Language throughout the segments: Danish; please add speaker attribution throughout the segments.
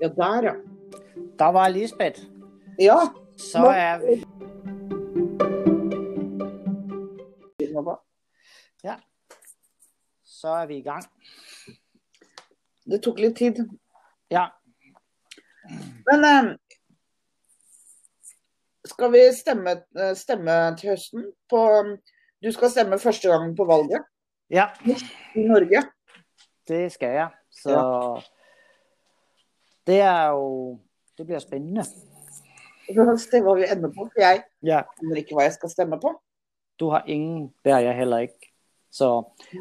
Speaker 1: Ja, der, ja.
Speaker 2: Der var Lisbeth.
Speaker 1: Ja.
Speaker 2: Så
Speaker 1: Nå.
Speaker 2: er vi... Ja. Så er vi i gang.
Speaker 1: Det tok litt tid.
Speaker 2: Ja.
Speaker 1: Men eh, skal vi stemme, eh, stemme til høsten? På, du skal stemme første gang på valget
Speaker 2: Ja,
Speaker 1: i Norge.
Speaker 2: det skal jeg. Så det er jo... Det bliver spændende.
Speaker 1: Så får vi vi ender på. For jeg
Speaker 2: Ja.
Speaker 1: aner ikke hva jeg skal stemme på.
Speaker 2: Du har ingen, der er jeg heller ikke. Så,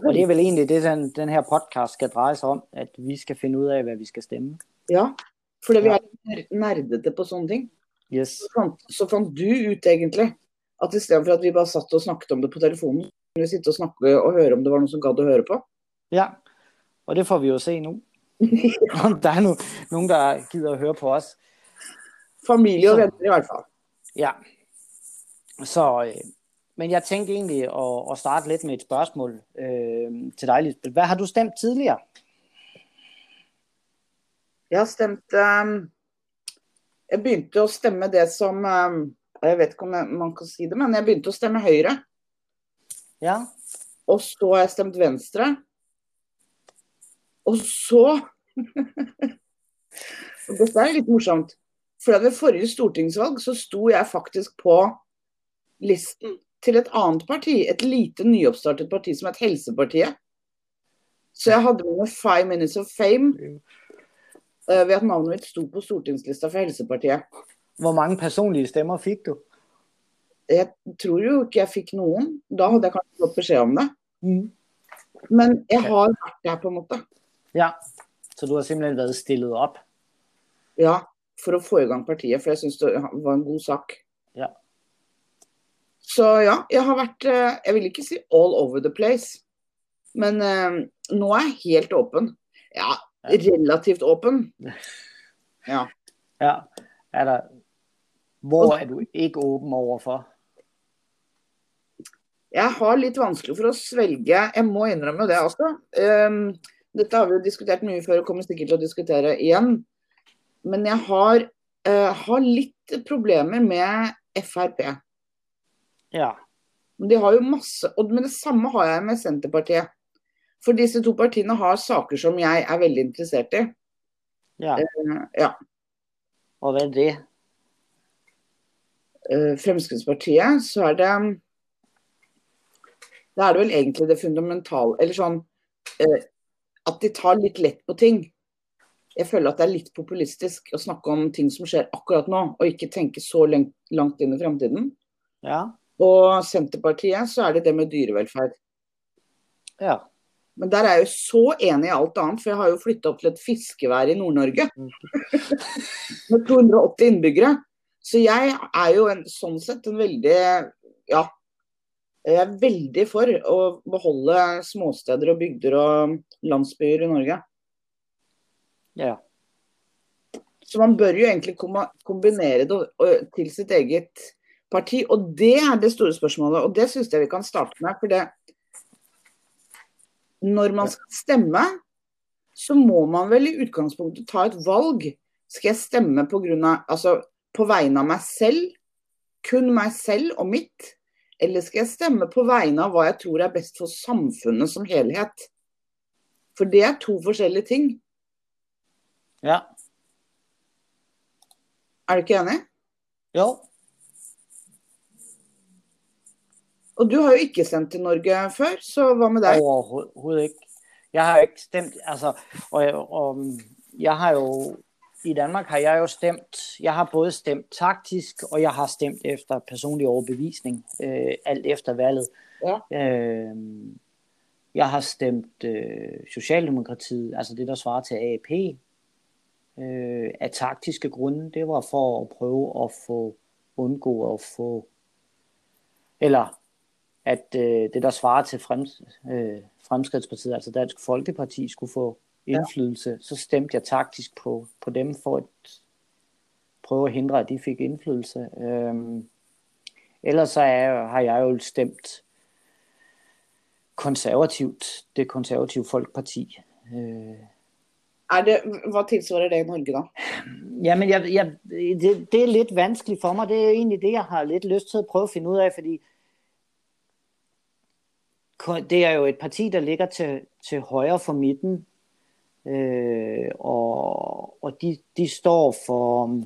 Speaker 2: og det er vel egentlig det, den, den her podcast skal dreje sig om, at vi skal finde ud af, hvad vi skal stemme.
Speaker 1: Ja, fordi vi
Speaker 2: Ja.
Speaker 1: er litt nerdete på sånne ting.
Speaker 2: Yes.
Speaker 1: Så fant, så fant du ut egentlig at istedenfor at vi bare satt og snakket om det på telefonen, kunne vi sitte og snakke og høre om det var noen som gadd å høre på.
Speaker 2: Ja, og det får vi jo se nu. Om der er no, nogen, der gider at høre på os.
Speaker 1: Familie og venner i hvert fall.
Speaker 2: Ja. Så, øh, men jeg tænkte egentlig at, at starte lidt med et spørgsmål øh, til dig, Lisbeth. Hvad har du stemt tidligere?
Speaker 1: Jeg har stemt ehm, Jeg begynte å stemme det som ehm, Jeg vet ikke om man kan si det, men jeg begynte å stemme Høyre.
Speaker 2: Ja.
Speaker 1: Og så har jeg stemt Venstre. Og så og Dette er litt morsomt. For ved forrige stortingsvalg så sto jeg faktisk på listen til et annet parti. Et lite nyoppstartet parti som het Helsepartiet. Så jeg hadde mine five minutes of fame eh, ved at navnet mitt sto på stortingslista for Helsepartiet.
Speaker 2: Hvor mange personlige stemmer fik du?
Speaker 1: Jeg tror jo ikke jeg fikk noen. Da hadde jeg kanskje fått beskjed om det.
Speaker 2: Mm.
Speaker 1: Men jeg har vært der, på en måte.
Speaker 2: Ja. Så du har simpelthen været stillet op?
Speaker 1: Ja, for å få i gang partiet, for jeg syns det var en god sak.
Speaker 2: Ja.
Speaker 1: Så ja, jeg har vært eh, Jeg vil ikke si all over the place, men eh, nå er jeg helt åpen. Ja, relativt åpen. Ja.
Speaker 2: Ja. Er der, hvor er du ikke åben overfor?
Speaker 1: Jeg har litt vanskelig for å svelge Jeg må innrømme det også. Um, dette har vi jo diskutert mye før og kommer sikkert til å diskutere igjen. Men jeg har, eh, har litt problemer med Frp.
Speaker 2: Ja.
Speaker 1: De har jo masse, og, men det samme har jeg med Senterpartiet. For disse to partiene har saker som jeg er veldig interessert i.
Speaker 2: Ja.
Speaker 1: Eh, Ja,
Speaker 2: Og hvad er det?
Speaker 1: eh, Fremskrittspartiet, så er det Da er det vel egentlig det fundamentale Eller sånn eh, at de tar litt lett på ting. Jeg føler at det er litt populistisk å snakke om ting som skjer akkurat nå, og ikke tenke så langt inn i fremtiden.
Speaker 2: Ja.
Speaker 1: Og Senterpartiet så er det det med dyrevelferd.
Speaker 2: Ja.
Speaker 1: Men der er jeg jo så enig i alt annet, for jeg har jo flytta opp til et fiskevær i Nord-Norge. Med 280 innbyggere. Så jeg er jo en, sånn sett en veldig Ja. Jeg er veldig for å beholde småsteder og bygder og landsbyer i Norge.
Speaker 2: Ja.
Speaker 1: Så man bør jo egentlig kombinere det til sitt eget parti. Og det er det store spørsmålet, og det syns jeg vi kan starte med. For det Når man skal stemme, så må man vel i utgangspunktet ta et valg. Skal jeg stemme på, grunn av, altså, på vegne av meg selv, kun meg selv og mitt? Eller skal jeg stemme på vegne av hva jeg tror er best for samfunnet som helhet? For det er to forskjellige ting.
Speaker 2: Ja.
Speaker 1: Er du ikke enig?
Speaker 2: Jo.
Speaker 1: Og du har jo ikke sendt til Norge før, så hva med deg?
Speaker 2: Overhovedet ikke. Jeg har ikke stemt, altså, og, og jeg har jo, i Danmark har jeg jo stemt, jeg har både stemt taktisk, og jeg har stemt efter personlig overbevisning, øh, alt efter valget.
Speaker 1: Ja.
Speaker 2: Øh, jeg har stemt øh, Socialdemokratiet, altså det, der svarer til AAP, øh, af taktiske grunde. Det var for at prøve at få undgå at få, eller at øh, det, der svarer til frems, øh, Fremskridtspartiet, altså Dansk Folkeparti, skulle få indflydelse, ja. så stemte jeg taktisk på, på dem for at prøve at hindre, at de fik indflydelse. Øhm, ellers så er, har jeg jo stemt konservativt, det konservative Folkeparti. Øh,
Speaker 1: Er det, hva tilsvarer det i Norge, da?
Speaker 2: Jamen, jeg, jeg, det, det er lidt vanskeligt for mig. Det er egentlig det, jeg har lidt lyst til at prøve at finde ud af, fordi det er jo et parti, der ligger til, til højre for midten, øh, og, og de, de står for,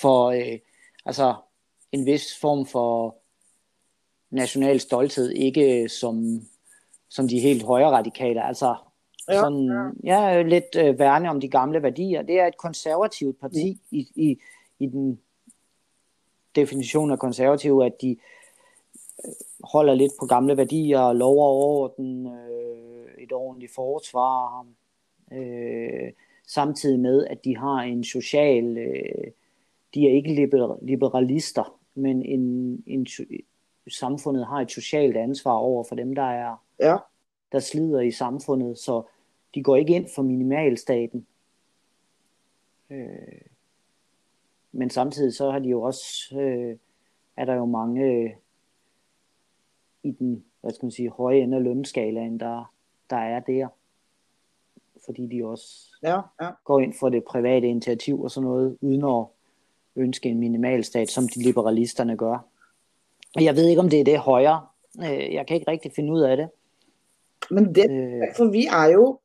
Speaker 2: for øh, altså en vis form for national stolthed, ikke som, som de helt højre radikale, altså ja, sådan, ja. ja, lidt øh, værne om de gamle værdier. Det er et konservativt parti mm. i, i, i den definition af konservativ, at de øh, holder lidt på gamle værdier, lov og orden, øh, et ordentligt forsvar, øh, samtidig med, at de har en social, øh, de er ikke liberalister, men en, en, samfundet har et socialt ansvar over for dem, der er
Speaker 1: ja.
Speaker 2: der slider i samfundet, så de går ikke ind for minimalstaten. Øh, men samtidig så har de jo også, øh, er der jo mange øh, i den, hvad skal man sige, høje ende af lønskalaen, der, der er der. Fordi de også
Speaker 1: ja, ja.
Speaker 2: går ind for det private initiativ og sådan noget, uden at ønske en minimalstat, som de liberalisterne gør. Jeg ved ikke, om det er det højere. Øh, jeg kan ikke rigtig finde ud af det.
Speaker 1: Men det, øh. for vi er jo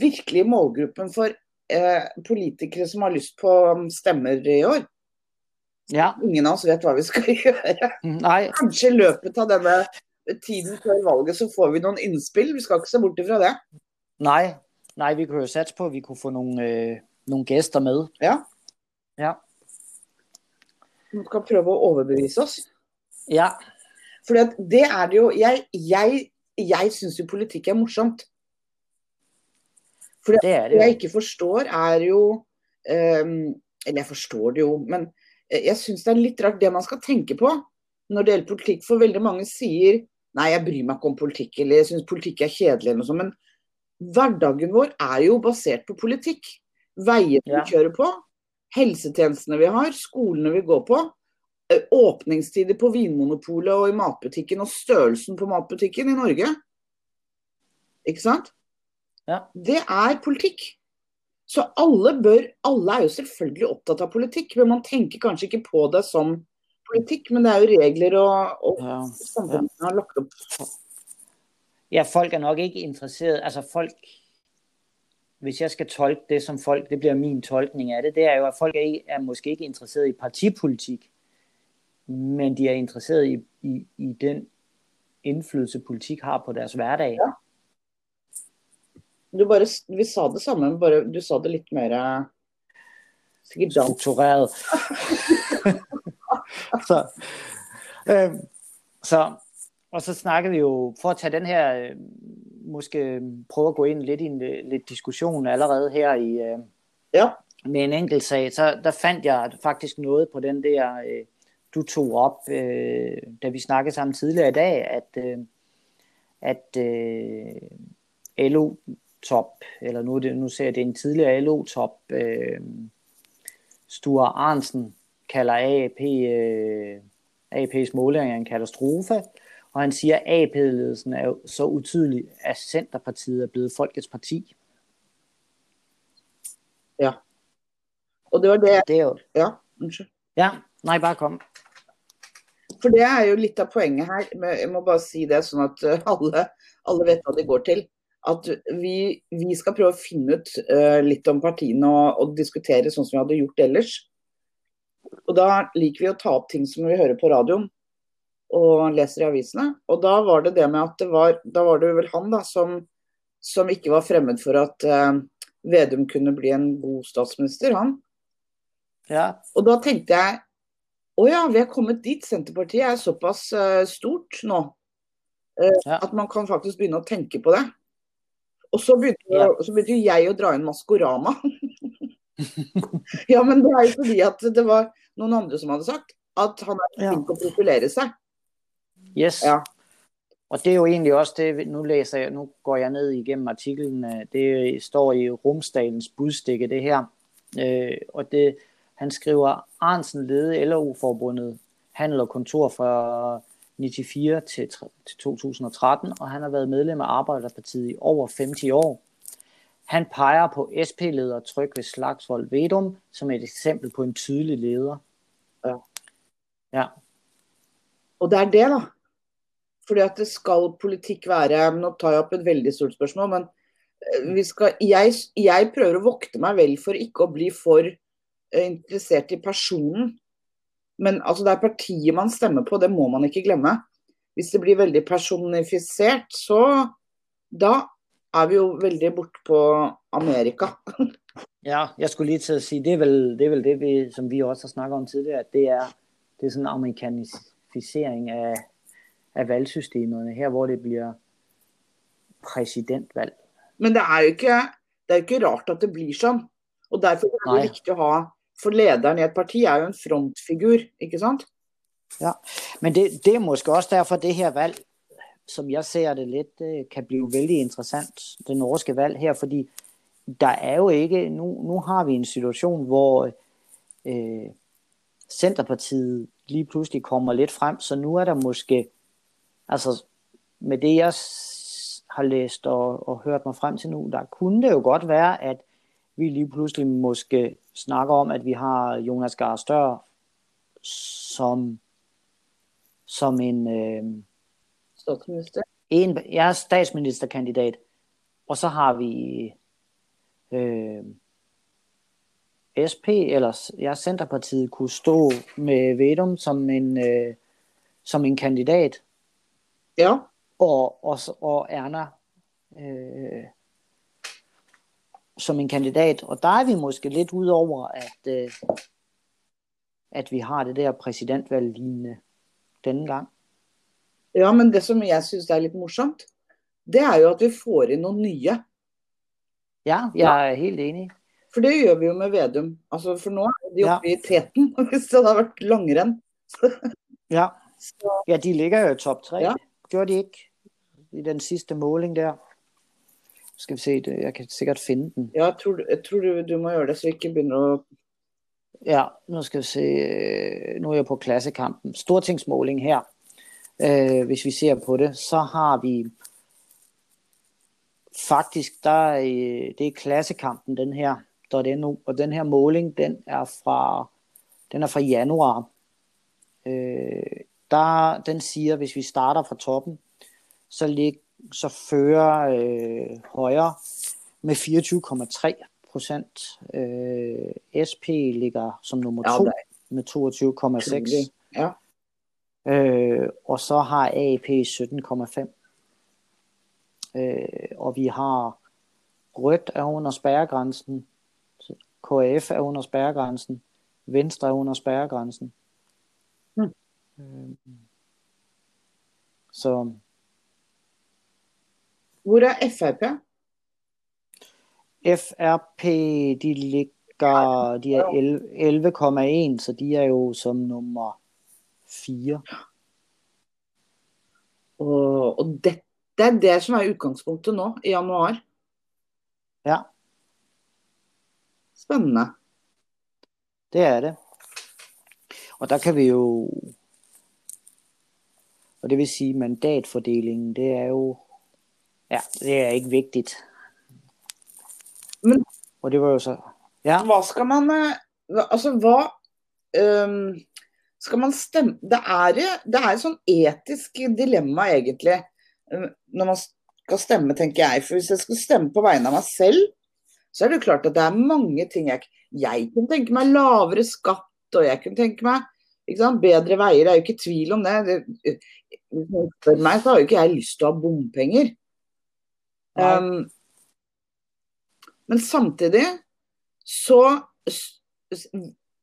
Speaker 1: virkelig målgruppen for eh, politikere som har lyst på um, stemmer i år.
Speaker 2: Ja.
Speaker 1: Ingen av oss vet hva vi skal gjøre.
Speaker 2: Mm, nei.
Speaker 1: Kanskje i løpet av denne tiden før valget så får vi noen innspill. Vi skal ikke se bort ifra det.
Speaker 2: Nej, nej vi kunne jo satse på, at vi kunne få nogle, øh, nogle gæster med.
Speaker 1: Ja.
Speaker 2: Ja.
Speaker 1: Vi skal prøve å overbevise oss.
Speaker 2: Ja.
Speaker 1: For det er det jo Jeg, jeg, jeg syns jo politikk er morsomt. For det, det, er det jeg ikke forstår, er jo um, Eller jeg forstår det jo, men jeg syns det er litt rart det man skal tenke på når det gjelder politikk. For veldig mange sier nei, jeg bryr meg ikke om politikk, eller jeg syns politikk er kjedelig, eller noe sånt. Men hverdagen vår er jo basert på politikk. Veier vi kjører på, helsetjenestene vi har, skolene vi går på, åpningstider på Vinmonopolet og i matbutikken og størrelsen på matbutikken i Norge. Ikke sant?
Speaker 2: Ja.
Speaker 1: Det er politikk. Så alle bør Alle er jo selvfølgelig opptatt av politikk, men man tenker kanskje ikke på det som politikk. Men det er jo regler og, og ja. samfunnet har lagt opp.
Speaker 2: Ja, folk er nok ikke interesseret Altså folk hvis jeg skal tolke det som folk, det bliver min tolkning af det, det er jo, at folk er, ikke, er måske ikke interesseret i partipolitik men de er interesseret i, i, i den indflydelse, politik har på deres hverdag.
Speaker 1: Ja. Du bare, vi sa det samme, men bare, du sa det litt mer eh,
Speaker 2: struktureret. så, øh, så, og så snakker vi jo, for at tage den her, øh, måske prøve at gå ind lidt i en lidt diskussion allerede her i, øh,
Speaker 1: ja.
Speaker 2: med en enkelt sag, så der fandt jeg faktisk noget på den der øh, du tog op, øh, da vi snakkede sammen tidligere i dag, at, øh, at øh, LO-top, eller nu, nu ser jeg, det en tidligere LO-top, øh, Sture Arnsen kalder AAP, øh, AAP's målinger en katastrofe, og han siger, at AP-ledelsen er så utydelig, at Centerpartiet er blevet folkets parti.
Speaker 1: Ja. Og det var det.
Speaker 2: Det er jo...
Speaker 1: Ja, unnskyld.
Speaker 2: Ja, nej, bare kom.
Speaker 1: For det er jo litt av poenget her. Jeg må bare si det sånn at eh, alle, alle vet hva det går til. At vi, vi skal prøve å finne ut uh, litt om partiene og, og, diskutere sånn som vi hadde gjort ellers. Og da liker vi å ta opp ting som vi hører på radioen og leser i avisene. Og da var det det med at det var, da var det vel han da som, som ikke var fremmed for at uh, Vedum kunne bli en god statsminister, han.
Speaker 2: Ja.
Speaker 1: Og da tenkte jeg å ja, vi er kommet dit. Senterpartiet er såpass uh, stort nå uh, ja. at man kan faktisk begynne å tenke på det. Og så begynte, ja. så begynte jeg å dra inn Maskorama. ja, men det er jo fordi at det var noen andre som hadde sagt at han er flink til å profilere seg.
Speaker 2: Yes.
Speaker 1: Ja.
Speaker 2: Og det er jo egentlig også det, nu læser jeg, nu går jeg ned igennem artiklen, det står i Rumsdalens budstikke, det her. Øh, og det, han skriver, Arnsen ledede LO-forbundet Handel og Kontor fra 94 til, til 2013, og han har været medlem af Arbejderpartiet i over 50 år. Han peger på SP-leder Trygve Slagsvold Vedum som et eksempel på en tydelig leder.
Speaker 1: Ja.
Speaker 2: Ja.
Speaker 1: Og det er det, da. Fordi at det skal politikk være Nå tar jeg opp et veldig stort spørsmål, men eh, vi skal, jeg, jeg prøver å vokte meg vel for ikke å bli for eh, interessert i personen. Men altså, det er partiet man stemmer på, det må man ikke glemme. Hvis det blir veldig personifisert, så da er vi jo veldig bort på Amerika.
Speaker 2: Ja, jeg skulle lige til at sige, det er vel det, er vel det vi, som vi også har snakket om tidligere, at det er, det er sådan en amerikanisering af, af valgsystemerne her, hvor det bliver præsidentvalg.
Speaker 1: Men det er jo ikke, det er ikke rart at det blir sånn. Og derfor er det
Speaker 2: Nei.
Speaker 1: viktig å ha For lederen i et parti er jo en frontfigur, ikke sant?
Speaker 2: Men det, det er måske også derfor, det her valg, som jeg ser det lidt, øh, kan blive vældig interessant, det norske valg her, fordi der er jo ikke, nu, nu har vi en situation, hvor øh, Centerpartiet lige pludselig kommer lidt frem, så nu er der måske, altså med det jeg har læst og, og hørt mig frem til nu, der kunne det jo godt være, at vi lige pludselig måske snakker om, at vi har Jonas Gahr Stør som, som en, øh,
Speaker 1: Statsminister.
Speaker 2: en, jeg er statsministerkandidat, og så har vi øh, SP, eller ja, Centerpartiet, kunne stå med Vedum som en, øh, som en kandidat,
Speaker 1: Ja.
Speaker 2: og, og, og Erna øh, som en kandidat. Og der er vi måske lidt ud over, at, øh, at vi har det der præsidentvalg lignende denne gang.
Speaker 1: ja, men det som jeg syns er litt morsomt, det er jo at vi får inn noen nye.
Speaker 2: Ja, jeg er helt enig.
Speaker 1: For det gjør vi jo med Vedum. Altså, for nå er de
Speaker 2: Ja.
Speaker 1: oppe i teten. Hvis det hadde vært langrenn.
Speaker 2: Ja, ja de ligger jo i top 3.
Speaker 1: Ja.
Speaker 2: Gjorde de ikke i den sidste måling der? Skal vi se, det- jeg kan sikkert finde den.
Speaker 1: ja, jeg tror, jeg tror du, du må gjøre det, så vi ikke begynner å
Speaker 2: Ja, nu skal vi se. øh, Nu er jeg på klassekampen. Stortingsmåling her. Øh, hvis vi ser på det, så har vi faktisk, der er, øh, det er klassekampen, den her, .no, og den her måling, den er fra, den er fra januar. Øh, der, den siger, hvis vi starter fra toppen, så, lig, så fører øh, højre med 24,3 procent. Øh, SP ligger som nummer
Speaker 1: Ja,
Speaker 2: to
Speaker 1: det
Speaker 2: med 22,6.
Speaker 1: utrolig. Ja.
Speaker 2: Øh, og så har AAP 17,5. Øh, og vi har rødt er under spærregrænsen. KF er under spærregrænsen. Venstre er under spærregrænsen.
Speaker 1: Hmm.
Speaker 2: Øh, så
Speaker 1: Hvor er Frp?
Speaker 2: FRP, de ligger, de er 11 11,1, så de er jo som nummer 4.
Speaker 1: Og, og dette er det som er utgangspunktet nå, i januar.
Speaker 2: Ja,
Speaker 1: Spennende.
Speaker 2: det er det. Og der kan vi jo, og det vil sige mandatfordelingen, det er jo, ja, det er ikke vigtigt.
Speaker 1: Men-
Speaker 2: og det var jo så, ja,
Speaker 1: Hva skal man eh, Altså, hva ehm, Skal man stemme Det er, det er et sånn etisk dilemma, egentlig, eh, når man skal stemme, tenker jeg. For hvis jeg skal stemme på vegne av meg selv, så er det jo klart at det er mange ting jeg Jeg kunne tenke meg lavere skatt, og jeg kunne tenke meg ikke sant, bedre veier. Det er jo ikke tvil om det. Hvis noen spør meg, så har jo ikke jeg lyst til å ha bompenger. Um, men samtidig så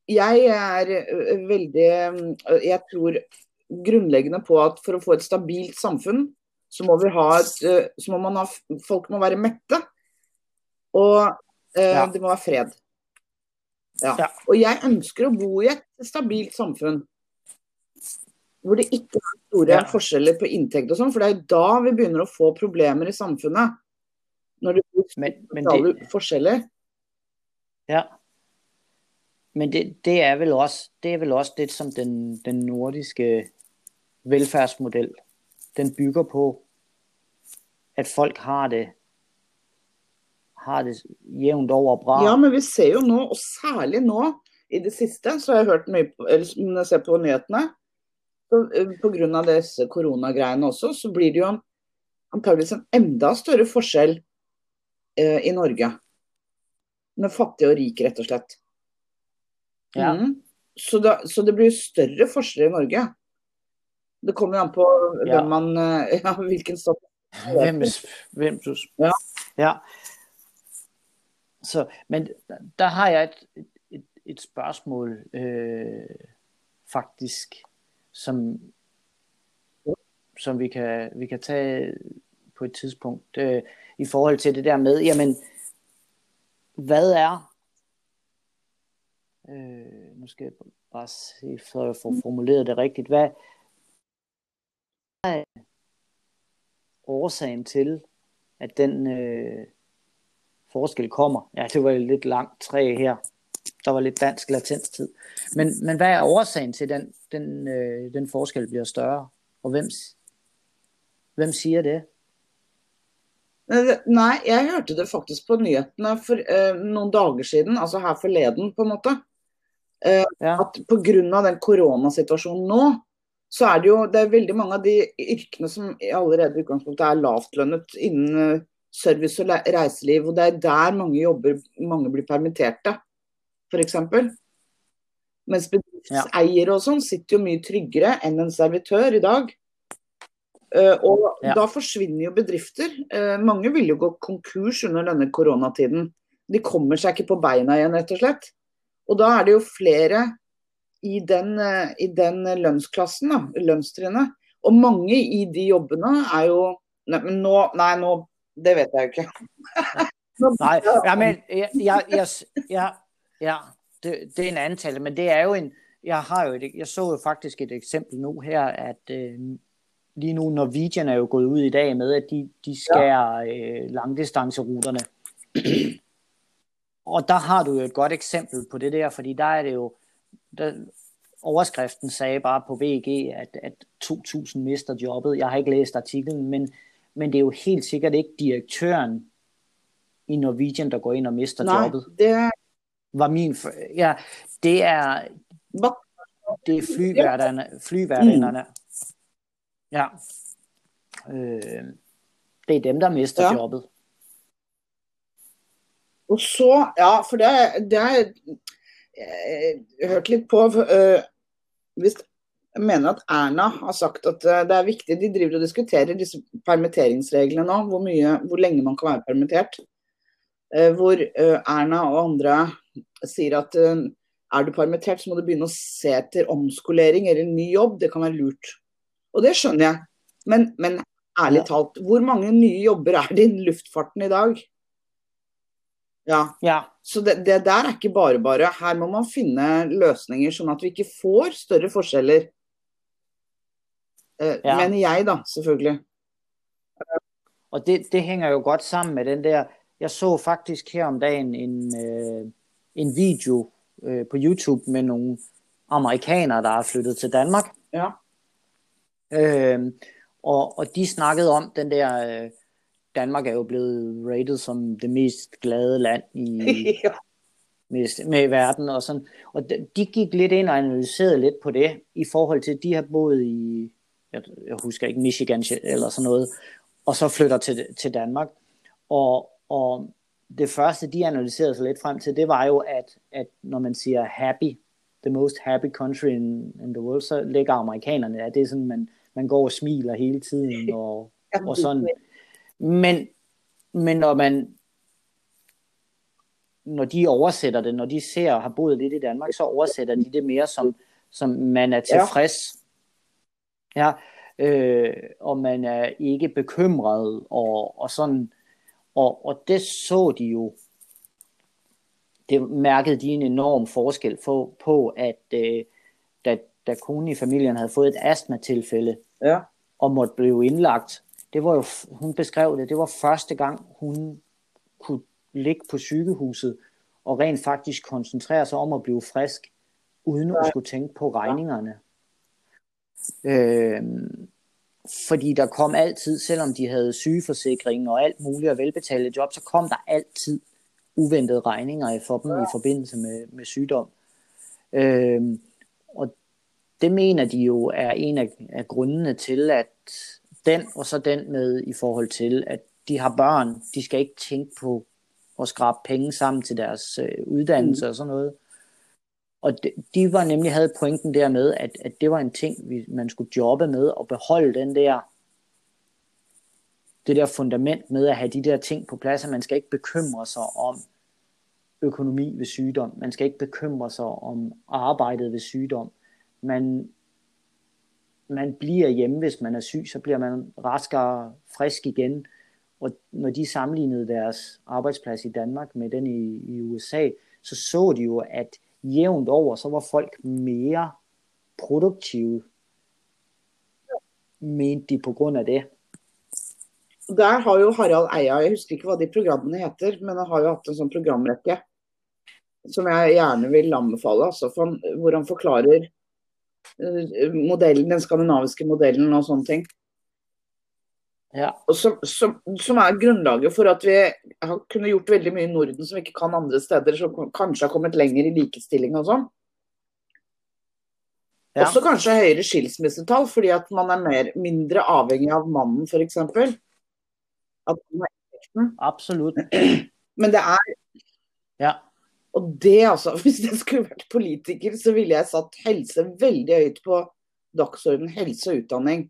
Speaker 1: Jeg er veldig Jeg tror grunnleggende på at for å få et stabilt samfunn, så må vi ha et Så må man ha Folk må være mette. Og ø,
Speaker 2: Ja.
Speaker 1: det må være fred. Ja.
Speaker 2: Ja.
Speaker 1: Og jeg ønsker å bo i et stabilt samfunn. Hvor det ikke er store
Speaker 2: Ja.
Speaker 1: forskjeller på inntekt og sånn, for det er da vi begynner å få problemer i samfunnet. Når det blir
Speaker 2: men, men det,
Speaker 1: forskjeller.
Speaker 2: Ja. Men det, det er vel også det er vel også det som den, den nordiske velfærdsmodel den bygger på at folk har det har det jævnt over bra.
Speaker 1: Ja, men vi ser jo nå, og særlig nå i det siste, så har jeg hørt mye på, eller når jeg ser på nyhetene, eh, av disse koronagreiene også, så blir det jo en, antageligvis en enda større forskjell eh, i Norge. Med fattig og rik, rett og slett.
Speaker 2: Ja.
Speaker 1: Mm. Så, da, så det blir større forskjeller i Norge. Det kommer an på
Speaker 2: Ja.
Speaker 1: man, eh, ja, hvilken stat
Speaker 2: Hvem, hvem du...
Speaker 1: Ja.
Speaker 2: ja. Så, men der har jeg et, et, et spørgsmål øh, faktisk, som, som vi, kan, vi kan tage på et tidspunkt øh, i forhold til det der med, jamen, hvad er, øh, nu skal jeg bare se, for jeg får formuleret det rigtigt, hvad er årsagen til, at den øh, forskel kommer? Ja, det var et lidt langt træ her. Der var lidt dansk latenstid. Men, men hvad er årsagen til, den, den, øh, den forskel bliver større? Og hvem, hvem siger det?
Speaker 1: Eh, Nei, jeg hørte det faktisk på nyhetene for eh, noen dager siden, altså her forleden på en måte.
Speaker 2: Ja,
Speaker 1: At pga. den koronasituasjonen nå, så er det jo det er veldig mange av de yrkene som allerede i utgangspunktet er lavtlønnet innen eh, service og reiseliv. Og det er der mange jobber, mange blir permitterte, f.eks. Mens bedriftseiere og sånn sitter jo mye tryggere enn en servitør i dag. Eh, og
Speaker 2: Ja.
Speaker 1: da forsvinner jo bedrifter. Eh, mange vil jo gå konkurs under denne koronatiden. De kommer seg ikke på beina igjen, rett og slett. Og da er det jo flere i den, eh, i den lønnsklassen, da, lønnstrinnet. Og mange i de jobbene er jo Nei, men nå Nei, nå Det vet jeg jo ikke. Nå-
Speaker 2: Nej, ja, men jeg, jeg, jeg, jeg, ja, det, det er en antale, men det er jo en, jeg har jo et, jeg så jo faktisk et eksempel nu her, at øh, lige nu Norwegian er jo gået ud i dag med, at de, de skærer øh, langdistanceruterne. Og der har du jo et godt eksempel på det der, fordi der er det jo, der, overskriften sagde bare på VG, at, at 2.000 mister jobbet. Jeg har ikke læst artiklen, men, men det er jo helt sikkert ikke direktøren i Norwegian, der går ind og mister
Speaker 1: Nei,
Speaker 2: jobbet.
Speaker 1: det
Speaker 2: Var min, ja, det er, det er flyværterne, flyværterne. Ja. Øh, det er dem, der mister
Speaker 1: Ja.
Speaker 2: jobbet.
Speaker 1: Og så, ja, for det, det er Jeg har hørt litt på øh, hvis, Jeg mener at Erna har sagt at øh, det er viktig De driver og diskuterer disse permitteringsreglene nå, hvor, mye, hvor lenge man kan være permittert. Eh, hvor øh, Erna og andre sier at øh, er du permittert, så må du begynne å se etter omskolering eller en ny jobb. Det kan være lurt. Og det skjønner jeg. Men, men ærlig
Speaker 2: Ja.
Speaker 1: talt, hvor mange nye jobber er det i luftfarten i dag? Ja,
Speaker 2: Ja,
Speaker 1: så det, det der er ikke bare bare. Her må man finne løsninger sånn at vi ikke får større forskjeller. Eh,
Speaker 2: Ja.
Speaker 1: Mener jeg, da, selvfølgelig.
Speaker 2: og det, det hænger jo godt sammen med den der, jeg så faktisk her om dagen en, øh, en video øh, på YouTube med nogle amerikanere, der er flyttet til Danmark.
Speaker 1: Ja.
Speaker 2: Øh, og, og de snakkede om den der, øh, Danmark er jo blevet rated som det mest glade land i,
Speaker 1: ja.
Speaker 2: med, med i verden og sådan. Og de, de gik lidt ind og analyserede lidt på det, i forhold til, at de har boet i, jeg, jeg husker ikke, Michigan eller sådan noget, og så flytter til, til Danmark. Og, og det første, de analyserede sig lidt frem til, det var jo, at, at når man siger happy, the most happy country in, in the world, så ligger amerikanerne, at det er sådan, man, man går og smiler hele tiden, og, og sådan. Men, men når man når de oversætter det, når de ser og har boet lidt i Danmark, så oversætter de det mere som, som man er tilfreds. Ja, øh, og man er ikke bekymret og, og sådan. Og, og det så de jo, det mærkede de en enorm forskel på, på at øh, da, da konen i familien havde fået et astmatilfælde,
Speaker 1: ja.
Speaker 2: og måtte blive indlagt. Det var jo, hun beskrev det, det var første gang, hun kunne ligge på sygehuset og rent faktisk koncentrere sig om at blive frisk, uden at skulle tænke på regningerne. Øh, fordi der kom altid, selvom de havde sygeforsikring og alt muligt og velbetalte job, så kom der altid uventede regninger for dem i forbindelse med, med sygdom. Øhm, og det mener de jo er en af, af grundene til, at den og så den med i forhold til, at de har børn, de skal ikke tænke på at skrabe penge sammen til deres øh, uddannelse mm. og sådan noget. Og de, de var nemlig havde pointen der med, at, at det var en ting, vi, man skulle jobbe med og beholde den der det der fundament med at have de der ting på plads, at man skal ikke bekymre sig om økonomi ved sygdom. Man skal ikke bekymre sig om arbejdet ved sygdom. Man, man bliver hjemme, hvis man er syg, så bliver man raskere frisk igen. Og når de sammenlignede deres arbejdsplads i Danmark med den i, i USA, så så de jo, at jævnt over, så var folk mere produktive, mente de på grund af det.
Speaker 1: Der har jo Harald Eia, jeg husker ikke, hvad de programmene heter, men han har jo haft en sådan programrække, som jeg gerne vil anbefale, altså, for, hvor han forklarer uh, modellen, den skandinaviske modellen og sånne ting.
Speaker 2: Ja.
Speaker 1: Og som, som, som, er grunnlaget for at vi har kunnet gjort veldig mye i Norden som vi ikke kan andre steder, som kanskje har kommet lenger i likestilling og sånn. Ja. Også kanskje høyere skilsmissetall, fordi at man er mer, mindre avhengig av mannen, f.eks.
Speaker 2: Absolutt.
Speaker 1: Men det er
Speaker 2: Ja.
Speaker 1: Og det, altså, hvis jeg skulle vært politiker, så ville jeg satt helse veldig høyt på dagsorden. Helse og utdanning.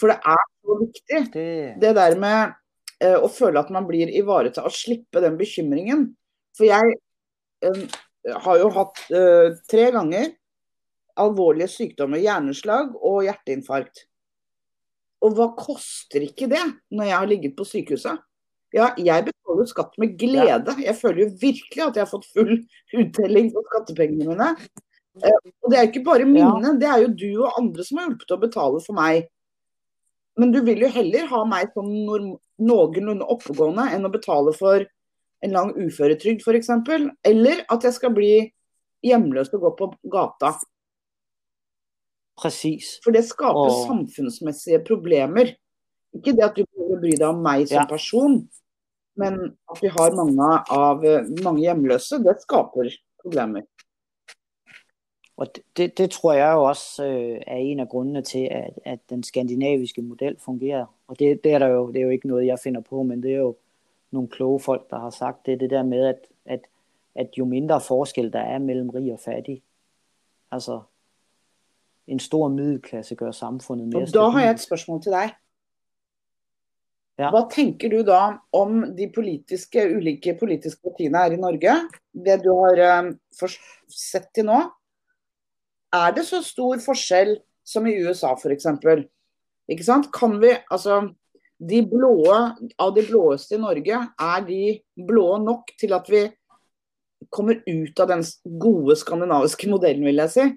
Speaker 1: For det er så viktig. Det, det der med uh, å føle at man blir ivaretatt, og slippe den bekymringen. For jeg uh, har jo hatt uh, tre ganger alvorlige sykdommer, hjerneslag og hjerteinfarkt. Og hva koster ikke det når jeg har ligget på sykehuset? Ja, jeg betaler skatt med glede. Jeg føler jo virkelig at jeg har fått full uttelling på skattepengene mine. og det er ikke bare mine, det er jo du og andre som har hjulpet å betale for meg. Men du vil jo heller ha meg som noenlunde oppegående enn å betale for en lang uføretrygd f.eks. Eller at jeg skal bli hjemløs og gå på gata.
Speaker 2: Precis.
Speaker 1: For det skaper og... samfunnsmessige problemer. Ikke det at du bør bry deg om meg som ja. person, men at vi har mange, av, mange hjemløse, det skaper problemer.
Speaker 2: Og det, det tror jeg jo også øh, er en af grundene til, at, at den skandinaviske model fungerer. Og det, det, er der jo, det er jo ikke noget, jeg finder på, men det er jo nogle kloge folk, der har sagt det. Det der med, at, at, at jo mindre forskel der er mellem rig og fattig, altså en stor middelklasse gør samfundet mere
Speaker 1: Og da har jeg et spørgsmål til dig. Ja. Hva tenker du da om de politiske, ulike politiske partiene her i Norge? Det du har um, sett til nå, er det så stor forskjell som i USA f.eks.? Ikke sant? Kan vi, altså, de blåe av de blåeste i Norge, er de blå nok til at vi kommer ut av den gode skandinaviske modellen, vil jeg si?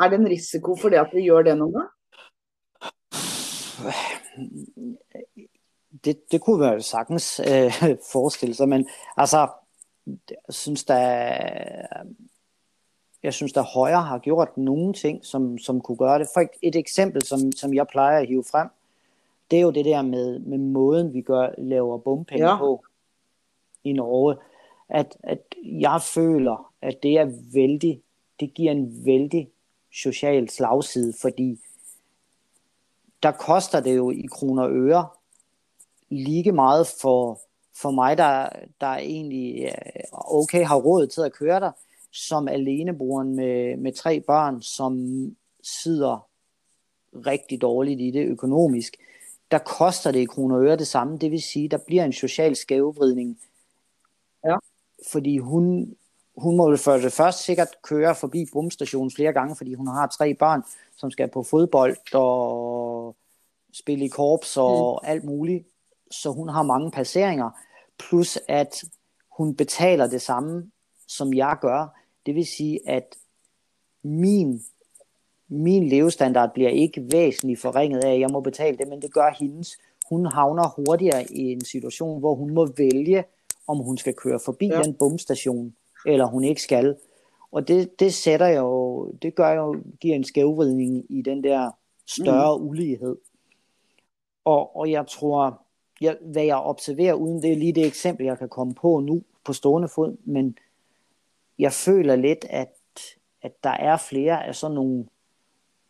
Speaker 1: Er det en risiko for det at vi gjør det noen gang?
Speaker 2: Det, det kunne være sagtens øh, forestille sig, men altså, jeg synes der jeg synes, der Højre har gjort nogle ting, som, som kunne gøre det. For et eksempel, som, som jeg plejer at hive frem, det er jo det der med, med måden, vi gør, laver bompenge ja. på i Norge. At, at jeg føler, at det er vældig, det giver en vældig social slagside, fordi der koster det jo i kroner og øre lige meget for, for mig, der, der egentlig okay har råd til at køre der, som aleneboeren med, med tre børn, som sidder rigtig dårligt i det økonomisk, der koster det i kroner og øre det samme. Det vil sige, der bliver en social skævvridning. Ja. Fordi hun, hun må for det først sikkert køre forbi bomstationen flere gange, fordi hun har tre børn, som skal på fodbold og spille i korps og mm. alt muligt. Så hun har mange passeringer. Plus at hun betaler det samme, som jeg gør. Det vil sige, at min, min levestandard bliver ikke væsentligt forringet af, at jeg må betale det, men det gør hendes. Hun havner hurtigere i en situation, hvor hun må vælge, om hun skal køre forbi ja. den bomstation, eller hun ikke skal. Og det, det sætter jo, det gør jo, giver en skævvridning i den der større mm. ulighed. Og, og jeg tror, jeg, hvad jeg observerer, uden det er lige det eksempel, jeg kan komme på nu på stående fod, men jeg føler lidt, at, at der er flere af sådan nogle,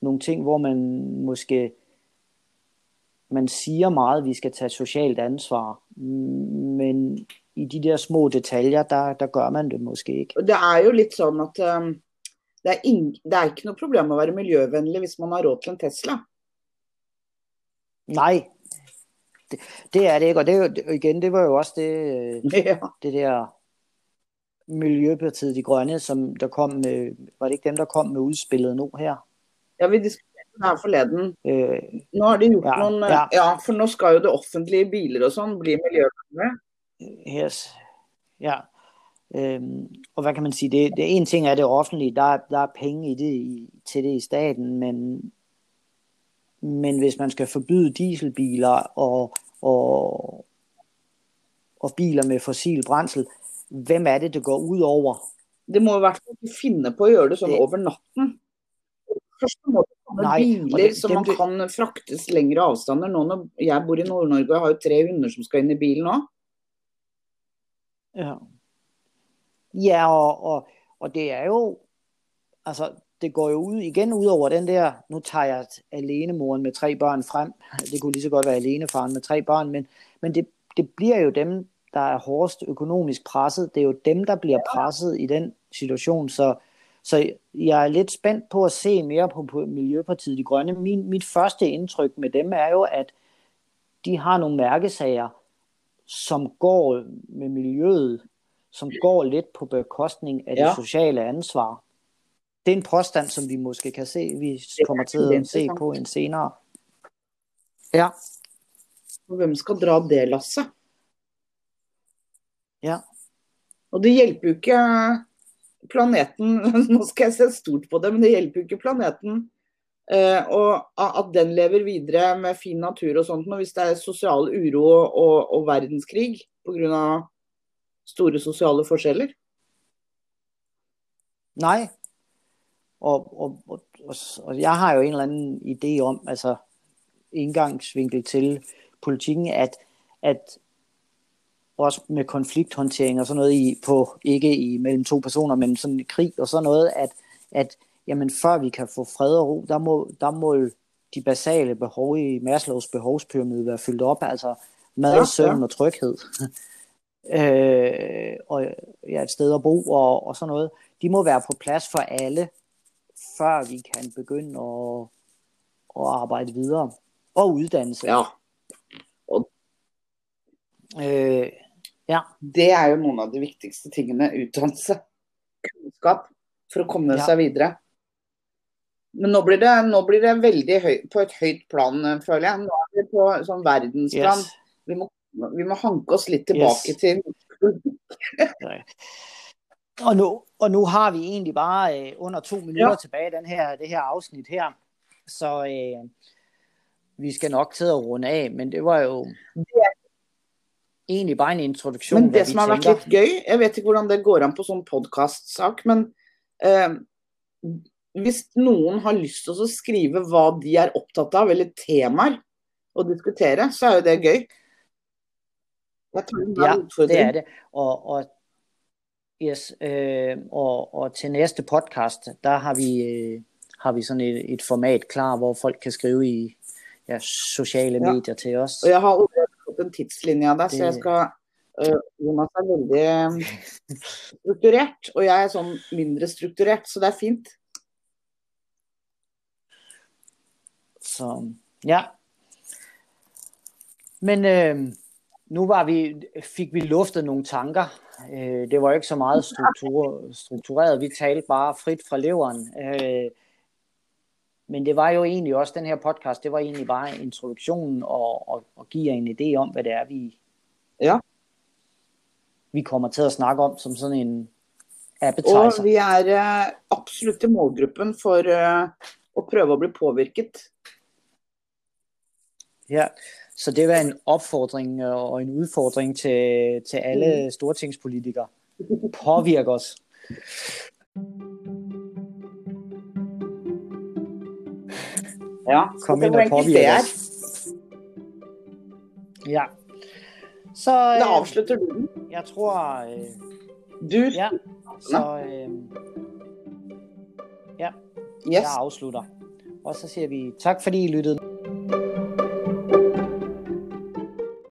Speaker 2: nogle ting, hvor man måske man siger meget, at vi skal tage socialt ansvar, men i de der små detaljer, der, der gør man det måske ikke.
Speaker 1: Det er jo lidt sådan, at um, det, er ing, det er ikke noget problem at være miljøvenlig, hvis man har råd til en Tesla.
Speaker 2: Nej, det, det er det ikke, og det, igen, det var jo også det, ja. det der Miljøpartiet De Grønne, som der kom med, var det ikke dem, der kom med udspillet nu her?
Speaker 1: Ja, vi diskuterede det her forleden. Øh, nu har de gjort ja, nogle, ja. ja, for nu skal jo det offentlige biler og sådan blive miljøvenlige.
Speaker 2: Yes, ja. Øhm, og hvad kan man sige, det, det en ting er det offentlige, der, der er penge i det, i, til det i staten, men, men hvis man skal forbyde dieselbiler og, og, og biler med fossil brændsel, hvem er det, det går ud over?
Speaker 1: Det må i hvert fald ikke finde på at gøre det sådan det... over natten. Først må det komme Nej, biler det, som man det... kan fragtes længere afstander. Nå når jeg bor i Nord-Norge og har jo tre hunder som skal ind i bilen også.
Speaker 2: Ja, ja og, og, og det er jo, altså det går jo ud igen ud over den der, nu tager jeg alene moren med tre børn frem, det kunne lige så godt være alene faren med tre børn, men, men det, det bliver jo dem, der er hårdest økonomisk presset, det er jo dem, der bliver presset i den situation, så, så jeg er lidt spændt på at se mere på, på Miljøpartiet De Grønne. Min, mit første indtryk med dem er jo, at de har nogle mærkesager, som går med miljøet, som går lidt på bekostning af ja. det sociale ansvar. Det er en påstand, som vi måske kan se, vi kommer til at se på en senere. Ja.
Speaker 1: Hvem skal dra det lasset?
Speaker 2: Ja.
Speaker 1: Og det hjælper jo ikke planeten, nå skal jeg se stort på det, men det hjælper jo ikke planeten Uh, og at den lever videre med fin natur og sånt, hvis det er sosial uro og, og verdenskrig pga. store sosiale forskjeller?
Speaker 2: Nej. Og, og, og, jeg har jo en eller anden idé om, altså indgangsvinkel til politikken, at, at også med konflikthåndtering og sådan noget i, på, ikke i mellem to personer, men sådan i krig og sådan noget, at, at jamen før vi kan få fred og ro, der må, der må de basale behov i Maslows behovspyramide være fyldt op, altså mad, ja, søvn ja. og tryghed. øh, og ja, et sted at bo og, og sådan noget. De må være på plads for alle, før vi kan begynde at, at arbejde videre. Og uddannelse.
Speaker 1: Ja.
Speaker 2: Og, øh, ja.
Speaker 1: Det er jo nogle af de vigtigste tingene, uddannelse. Kunnskap, for at komme ja. sig videre. Men nå blir det, nå blir det veldig høy, på et høyt plan, føler jeg. Nå er vi på sånn verdensplan. Yes. Vi, må, vi må hanke oss litt tilbake yes. til
Speaker 2: og, nu, og nu har vi egentlig bare øh, under to minutter ja. tilbage den her, det her afsnit her. Så øh, vi skal nok til at runde af, men det var jo det. Egentlig bare en introduktion.
Speaker 1: Men det som har vært litt gøy, jeg vet ikke hvordan det går an på sånn podcast-sak, men øh, hvis noen har lyst til å skrive hva de er opptatt av, eller temaer å diskutere, så er jo det gøy.
Speaker 2: ja, det er det. Og, og, yes, øh, og, og til næste podcast, der har vi, øh, har vi sådan et, et format klar, hvor folk kan skrive i ja, sociale ja. medier til os.
Speaker 1: Og jeg har en tidslinje deg, det... så jeg skal øh, Jonas er veldig strukturert, og jeg er sånn mindre strukturert, så det er fint.
Speaker 2: Så ja. Men øh, nu var vi, fik vi luftet nogle tanker. Øh, det var ikke så meget struktur, struktureret. Vi talte bare frit fra leveren. Øh, men det var jo egentlig også, den her podcast, det var egentlig bare introduktionen og, og, og give jer en idé om, hvad det er, vi,
Speaker 1: ja.
Speaker 2: vi kommer til at snakke om som sådan en appetizer.
Speaker 1: Og vi er uh, absolut i målgruppen for uh, at prøve at blive påvirket
Speaker 2: Ja, så det var en opfordring øh, og en udfordring til, til alle mm. stortingspolitikere. Påvirk os.
Speaker 1: Ja,
Speaker 2: Kom ind og påvirk os. Ja. Så øh,
Speaker 1: avslutter du den.
Speaker 2: jeg tror... Øh,
Speaker 1: Du,
Speaker 2: ja, så øh, ja,
Speaker 1: yes.
Speaker 2: jeg afslutter. Og så siger vi tak, fordi I lyttede.